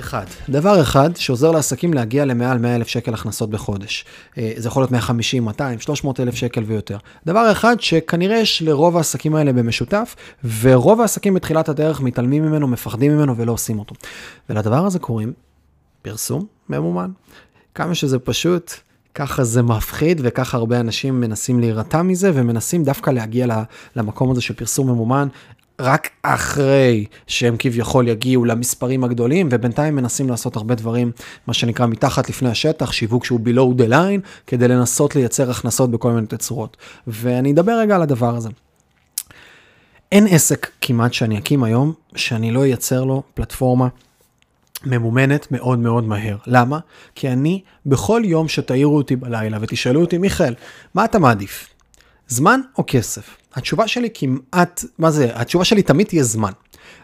אחד, דבר אחד שעוזר לעסקים להגיע למעל 100 אלף שקל הכנסות בחודש. אה, זה יכול להיות 150, 200, 300 אלף שקל ויותר. דבר אחד שכנראה יש לרוב העסקים האלה במשותף, ורוב העסקים בתחילת הדרך מתעלמים ממנו, מפחדים ממנו ולא עושים אותו. ולדבר הזה קוראים פרסום ממומן. כמה שזה פשוט, ככה זה מפחיד וככה הרבה אנשים מנסים להירתע מזה ומנסים דווקא להגיע למקום הזה של פרסום ממומן. רק אחרי שהם כביכול יגיעו למספרים הגדולים, ובינתיים מנסים לעשות הרבה דברים, מה שנקרא מתחת לפני השטח, שיווק שהוא below the line, כדי לנסות לייצר הכנסות בכל מיני תצורות. ואני אדבר רגע על הדבר הזה. אין עסק כמעט שאני אקים היום, שאני לא אייצר לו פלטפורמה ממומנת מאוד מאוד מהר. למה? כי אני, בכל יום שתעירו אותי בלילה ותשאלו אותי, מיכאל, מה אתה מעדיף? זמן או כסף? התשובה שלי כמעט, מה זה, התשובה שלי תמיד תהיה זמן.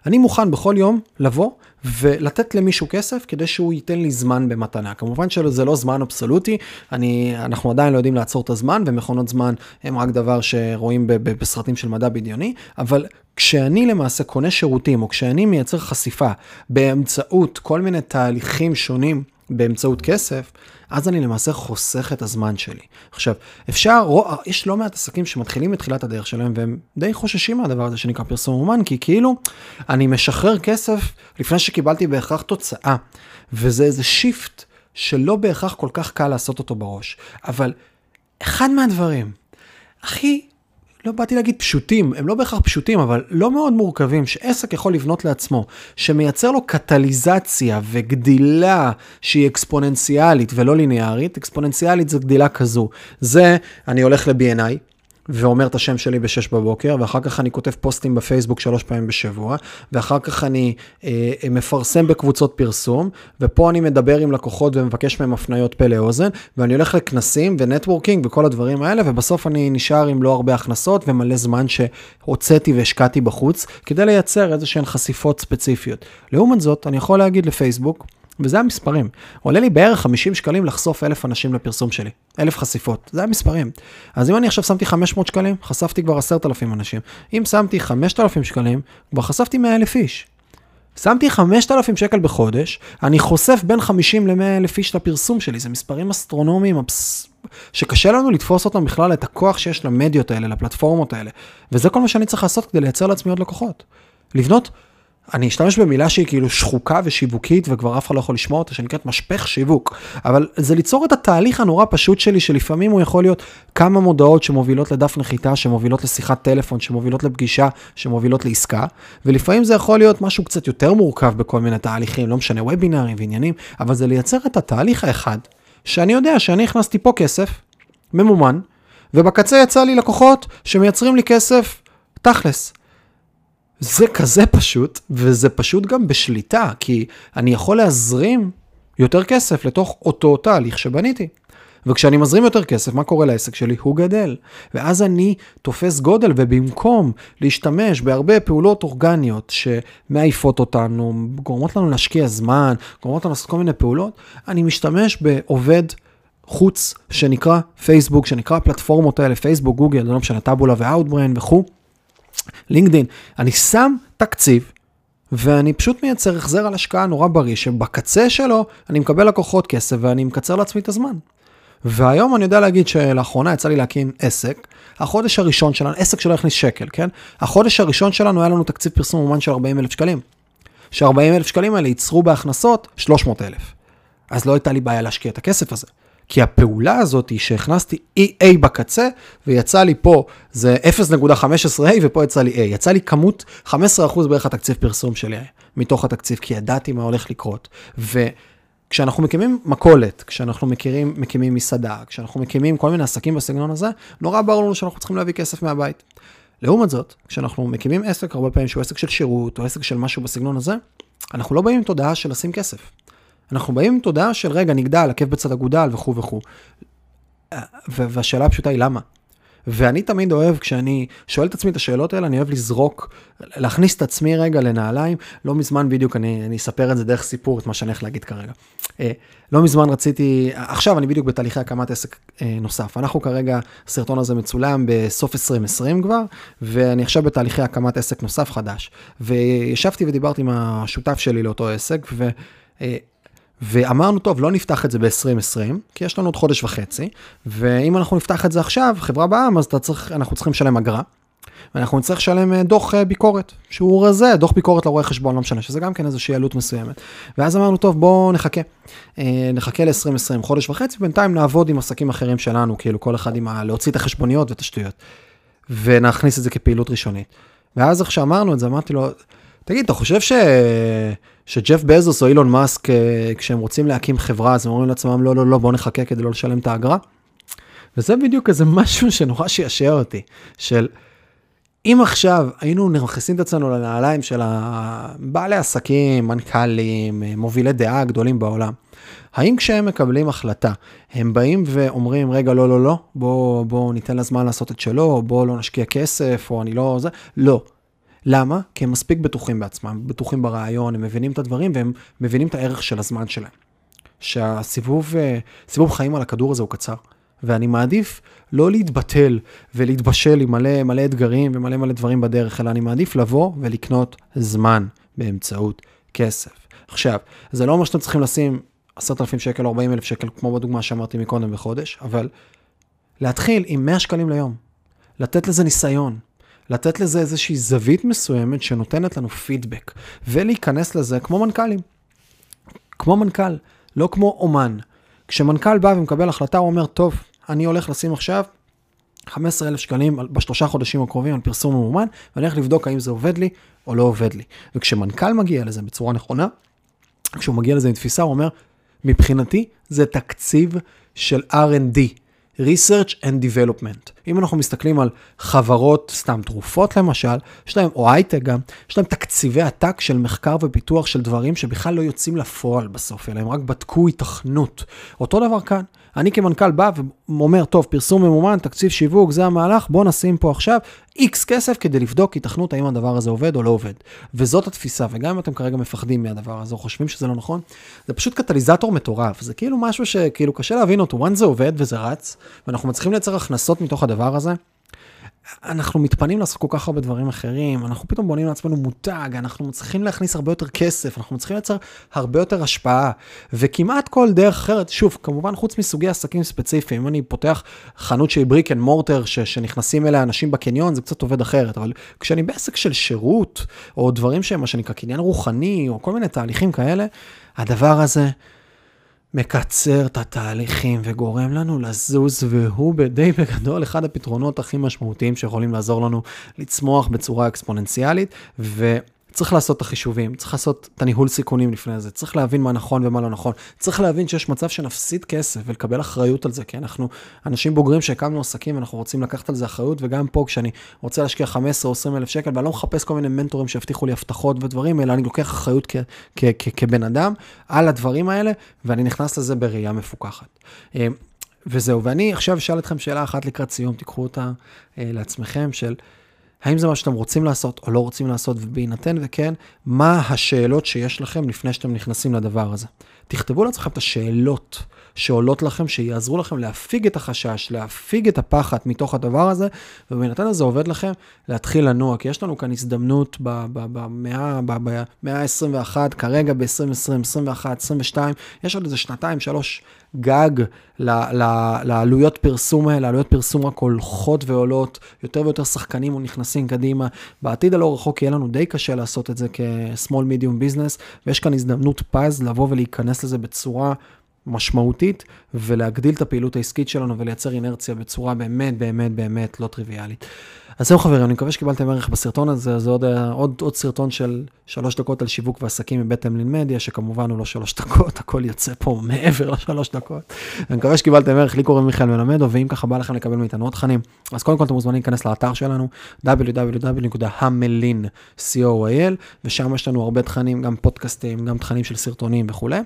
אני מוכן בכל יום לבוא ולתת למישהו כסף כדי שהוא ייתן לי זמן במתנה. כמובן שזה לא זמן אבסולוטי, אני, אנחנו עדיין לא יודעים לעצור את הזמן, ומכונות זמן הם רק דבר שרואים ב, ב, בסרטים של מדע בדיוני, אבל כשאני למעשה קונה שירותים, או כשאני מייצר חשיפה באמצעות כל מיני תהליכים שונים, באמצעות כסף, אז אני למעשה חוסך את הזמן שלי. עכשיו, אפשר, יש לא מעט עסקים שמתחילים בתחילת הדרך שלהם והם די חוששים מהדבר הזה שנקרא פרסום אומן, כי כאילו אני משחרר כסף לפני שקיבלתי בהכרח תוצאה, וזה איזה שיפט שלא בהכרח כל כך קל לעשות אותו בראש. אבל אחד מהדברים הכי לא באתי להגיד פשוטים, הם לא בהכרח פשוטים, אבל לא מאוד מורכבים, שעסק יכול לבנות לעצמו, שמייצר לו קטליזציה וגדילה שהיא אקספוננציאלית ולא ליניארית, אקספוננציאלית זה גדילה כזו. זה, אני הולך ל-BNI, ואומר את השם שלי ב-6 בבוקר, ואחר כך אני כותב פוסטים בפייסבוק שלוש פעמים בשבוע, ואחר כך אני אה, מפרסם בקבוצות פרסום, ופה אני מדבר עם לקוחות ומבקש מהם הפניות פה לאוזן, ואני הולך לכנסים ו networking וכל הדברים האלה, ובסוף אני נשאר עם לא הרבה הכנסות ומלא זמן שהוצאתי והשקעתי בחוץ, כדי לייצר איזה שהן חשיפות ספציפיות. לעומת זאת, אני יכול להגיד לפייסבוק, וזה המספרים. עולה לי בערך 50 שקלים לחשוף אלף אנשים לפרסום שלי. אלף חשיפות, זה המספרים. אז אם אני עכשיו שמתי 500 שקלים, חשפתי כבר 10,000 אנשים. אם שמתי 5,000 שקלים, כבר חשפתי 100,000 איש. שמתי 5,000 שקל בחודש, אני חושף בין 50 ל-100 אלף איש לפרסום שלי, זה מספרים אסטרונומיים אבס... שקשה לנו לתפוס אותם בכלל, את הכוח שיש למדיות האלה, לפלטפורמות האלה. וזה כל מה שאני צריך לעשות כדי לייצר לעצמי עוד לקוחות. לבנות אני אשתמש במילה שהיא כאילו שחוקה ושיווקית וכבר אף אחד לא יכול לשמוע אותה, שנקראת משפך שיווק. אבל זה ליצור את התהליך הנורא פשוט שלי, שלפעמים הוא יכול להיות כמה מודעות שמובילות לדף נחיתה, שמובילות לשיחת טלפון, שמובילות לפגישה, שמובילות לעסקה, ולפעמים זה יכול להיות משהו קצת יותר מורכב בכל מיני תהליכים, לא משנה, וובינארים ועניינים, אבל זה לייצר את התהליך האחד, שאני יודע שאני הכנסתי פה כסף, ממומן, ובקצה יצא לי לקוחות שמייצרים לי כסף תכלס. זה כזה פשוט, וזה פשוט גם בשליטה, כי אני יכול להזרים יותר כסף לתוך אותו תהליך שבניתי. וכשאני מזרים יותר כסף, מה קורה לעסק שלי? הוא גדל. ואז אני תופס גודל, ובמקום להשתמש בהרבה פעולות אורגניות שמעיפות אותנו, גורמות לנו להשקיע זמן, גורמות לנו לעשות כל מיני פעולות, אני משתמש בעובד חוץ שנקרא פייסבוק, שנקרא הפלטפורמות האלה, פייסבוק, גוגל, לא משנה, טאבולה ואוטבריין וכו'. לינקדאין, אני שם תקציב, ואני פשוט מייצר החזר על השקעה נורא בריא, שבקצה שלו אני מקבל לקוחות כסף ואני מקצר לעצמי את הזמן. והיום אני יודע להגיד שלאחרונה יצא לי להקים עסק, החודש הראשון שלנו, עסק שלא הכניס שקל, כן? החודש הראשון שלנו היה לנו תקציב פרסום אומן של 40 אלף שקלים. ש-40 אלף שקלים האלה ייצרו בהכנסות 300 אלף. אז לא הייתה לי בעיה להשקיע את הכסף הזה. כי הפעולה הזאת היא שהכנסתי A בקצה, ויצא לי פה, זה 0.15A ופה יצא לי A. יצא לי כמות 15% בערך התקציב פרסום שלי מתוך התקציב, כי ידעתי מה הולך לקרות. וכשאנחנו מקימים מכולת, כשאנחנו מכירים, מקימים מסעדה, כשאנחנו מקימים כל מיני עסקים בסגנון הזה, נורא ברור לנו שאנחנו צריכים להביא כסף מהבית. לעומת זאת, כשאנחנו מקימים עסק, הרבה פעמים שהוא עסק של שירות, או עסק של משהו בסגנון הזה, אנחנו לא באים עם תודעה של לשים כסף. אנחנו באים עם תודעה של רגע, נגדל, עקב בצד אגודל וכו' וכו'. והשאלה הפשוטה היא למה? ואני תמיד אוהב, כשאני שואל את עצמי את השאלות האלה, אני אוהב לזרוק, להכניס את עצמי רגע לנעליים. לא מזמן בדיוק, אני, אני אספר את זה דרך סיפור, את מה שאני הולך להגיד כרגע. אה, לא מזמן רציתי, עכשיו אני בדיוק בתהליכי הקמת עסק אה, נוסף. אנחנו כרגע, הסרטון הזה מצולם בסוף 2020 כבר, ואני עכשיו בתהליכי הקמת עסק נוסף חדש. וישבתי ודיברתי עם השותף שלי לאותו עסק, ו... ואמרנו, טוב, לא נפתח את זה ב-2020, כי יש לנו עוד חודש וחצי, ואם אנחנו נפתח את זה עכשיו, חברה בעם, אז צריך, אנחנו צריכים לשלם אגרה. ואנחנו נצטרך לשלם אה, דוח אה, ביקורת, שהוא רזה, דוח ביקורת לרואה חשבון, לא משנה, שזה גם כן איזושהי עלות מסוימת. ואז אמרנו, טוב, בואו נחכה. אה, נחכה ל-2020, חודש וחצי, בינתיים נעבוד עם עסקים אחרים שלנו, כאילו כל אחד עם ה... להוציא את החשבוניות ואת השטויות. ונכניס את זה כפעילות ראשונית. ואז איך שאמרנו את זה, אמרתי לו, תגיד, אתה חושב ש... שג'ף בזוס או אילון מאסק, כשהם רוצים להקים חברה, אז הם אומרים לעצמם, לא, לא, לא, בואו נחכה כדי לא לשלם את האגרה? וזה בדיוק איזה משהו שנורא שישע אותי, של אם עכשיו היינו נכנסים את עצמנו לנעליים של בעלי עסקים, מנכ"לים, מובילי דעה גדולים בעולם, האם כשהם מקבלים החלטה, הם באים ואומרים, רגע, לא, לא, לא, בואו בוא ניתן לה זמן לעשות את שלו, בואו לא נשקיע כסף, או אני לא... זה, לא. למה? כי הם מספיק בטוחים בעצמם, בטוחים ברעיון, הם מבינים את הדברים והם מבינים את הערך של הזמן שלהם. שהסיבוב סיבוב חיים על הכדור הזה הוא קצר. ואני מעדיף לא להתבטל ולהתבשל עם מלא מלא אתגרים ומלא מלא דברים בדרך, אלא אני מעדיף לבוא ולקנות זמן באמצעות כסף. עכשיו, זה לא אומר שאתם צריכים לשים 10,000 שקל או 40,000 שקל, כמו בדוגמה שאמרתי מקודם בחודש, אבל להתחיל עם 100 שקלים ליום, לתת לזה ניסיון, לתת לזה איזושהי זווית מסוימת שנותנת לנו פידבק, ולהיכנס לזה כמו מנכ"לים. כמו מנכ"ל, לא כמו אומן. כשמנכ"ל בא ומקבל החלטה, הוא אומר, טוב, אני הולך לשים עכשיו 15,000 שקלים בשלושה חודשים הקרובים על פרסום ממומן, ואני הולך לבדוק האם זה עובד לי או לא עובד לי. וכשמנכ"ל מגיע לזה בצורה נכונה, כשהוא מגיע לזה עם תפיסה, הוא אומר, מבחינתי זה תקציב של R&D, research and development. אם אנחנו מסתכלים על חברות, סתם תרופות למשל, יש להם, או הייטק גם, יש להם תקציבי עתק של מחקר ופיתוח של דברים שבכלל לא יוצאים לפועל בסוף, אלא הם רק בדקו התכנות. אותו דבר כאן. אני כמנכ"ל בא ואומר, טוב, פרסום ממומן, תקציב שיווק, זה המהלך, בוא נשים פה עכשיו איקס כסף כדי לבדוק התכנות האם הדבר הזה עובד או לא עובד. וזאת התפיסה, וגם אם אתם כרגע מפחדים מהדבר הזה או חושבים שזה לא נכון, זה פשוט קטליזטור מטורף, זה כאילו משהו שכאילו קשה להבין אותו, once זה עובד וזה רץ, ואנחנו מצליחים לייצר הכנסות מתוך הדבר הזה, אנחנו מתפנים לעשות כל כך הרבה דברים אחרים, אנחנו פתאום בונים לעצמנו מותג, אנחנו מצליחים להכניס הרבה יותר כסף, אנחנו מצליחים לייצר הרבה יותר השפעה, וכמעט כל דרך אחרת, שוב, כמובן חוץ מסוגי עסקים ספציפיים, אם אני פותח חנות שהיא brick and mortar, שנכנסים אליה אנשים בקניון, זה קצת עובד אחרת, אבל כשאני בעסק של שירות, או דברים שהם מה שנקרא קניין רוחני, או כל מיני תהליכים כאלה, הדבר הזה... מקצר את התהליכים וגורם לנו לזוז, והוא די בגדול אחד הפתרונות הכי משמעותיים שיכולים לעזור לנו לצמוח בצורה אקספוננציאלית, ו... צריך לעשות את החישובים, צריך לעשות את הניהול סיכונים לפני זה, צריך להבין מה נכון ומה לא נכון, צריך להבין שיש מצב שנפסיד כסף ולקבל אחריות על זה, כי אנחנו אנשים בוגרים שהקמנו עסקים ואנחנו רוצים לקחת על זה אחריות, וגם פה כשאני רוצה להשקיע 15 או 20 אלף שקל, ואני לא מחפש כל מיני מנטורים שיבטיחו לי הבטחות ודברים, אלא אני לוקח אחריות כבן אדם על הדברים האלה, ואני נכנס לזה בראייה מפוקחת. אה, וזהו, ואני עכשיו אשאל אתכם שאלה אחת לקראת סיום, תיקחו אותה אה, לעצמכם, של... האם זה מה שאתם רוצים לעשות או לא רוצים לעשות, ובהינתן וכן, מה השאלות שיש לכם לפני שאתם נכנסים לדבר הזה. תכתבו לעצמכם את השאלות שעולות לכם, שיעזרו לכם להפיג את החשש, להפיג את הפחד מתוך הדבר הזה, ובהינתן הזה עובד לכם להתחיל לנוע, כי יש לנו כאן הזדמנות במאה ה-21, כרגע ב-2020, 2021, 2022, יש עוד איזה שנתיים, שלוש גג לעלויות פרסום האלה, עלויות פרסום רק הולכות ועולות, יותר ויותר שחקנים נכנסים קדימה. בעתיד הלא רחוק יהיה לנו די קשה לעשות את זה כ-small medium business, ויש כאן הזדמנות פז לבוא ולהיכנס לזה בצורה משמעותית ולהגדיל את הפעילות העסקית שלנו ולייצר אינרציה בצורה באמת באמת באמת לא טריוויאלית. אז זהו חברים, אני מקווה שקיבלתם ערך בסרטון הזה, זה עוד, עוד, עוד סרטון של שלוש דקות על שיווק ועסקים מבית אמלין מדיה, שכמובן הוא לא שלוש דקות, הכל יוצא פה מעבר לשלוש דקות. אני מקווה שקיבלתם ערך, לי קוראים מיכאל מלמדו, ואם ככה בא לכם לקבל מאיתנו עוד תכנים, אז קודם כל אתם מוזמנים להיכנס לאתר שלנו, www.hamelin.co.il, ושם יש לנו הרבה תכנים, גם פודקאסטים, גם תכנים של סרטונים וכולי.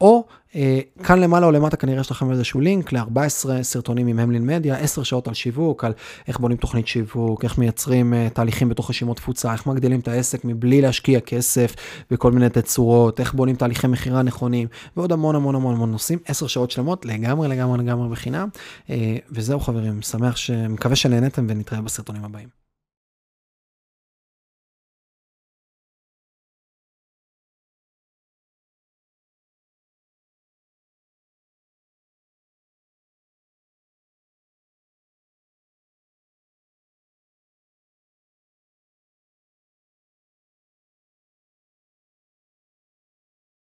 או אה, כאן למעלה או למטה כנראה יש לכם איזשהו לינק ל-14 סרטונים עם המלין מדיה, 10 שעות על שיווק, על איך בונים תוכנית שיווק, איך מייצרים uh, תהליכים בתוך רשימות תפוצה, איך מגדילים את העסק מבלי להשקיע כסף בכל מיני תצורות, איך בונים תהליכי מכירה נכונים, ועוד המון המון המון המון נושאים, 10 שעות שלמות לגמרי לגמרי לגמרי בחינם. Uh, וזהו חברים, שמח, ש... מקווה שנהנתם ונתראה בסרטונים הבאים.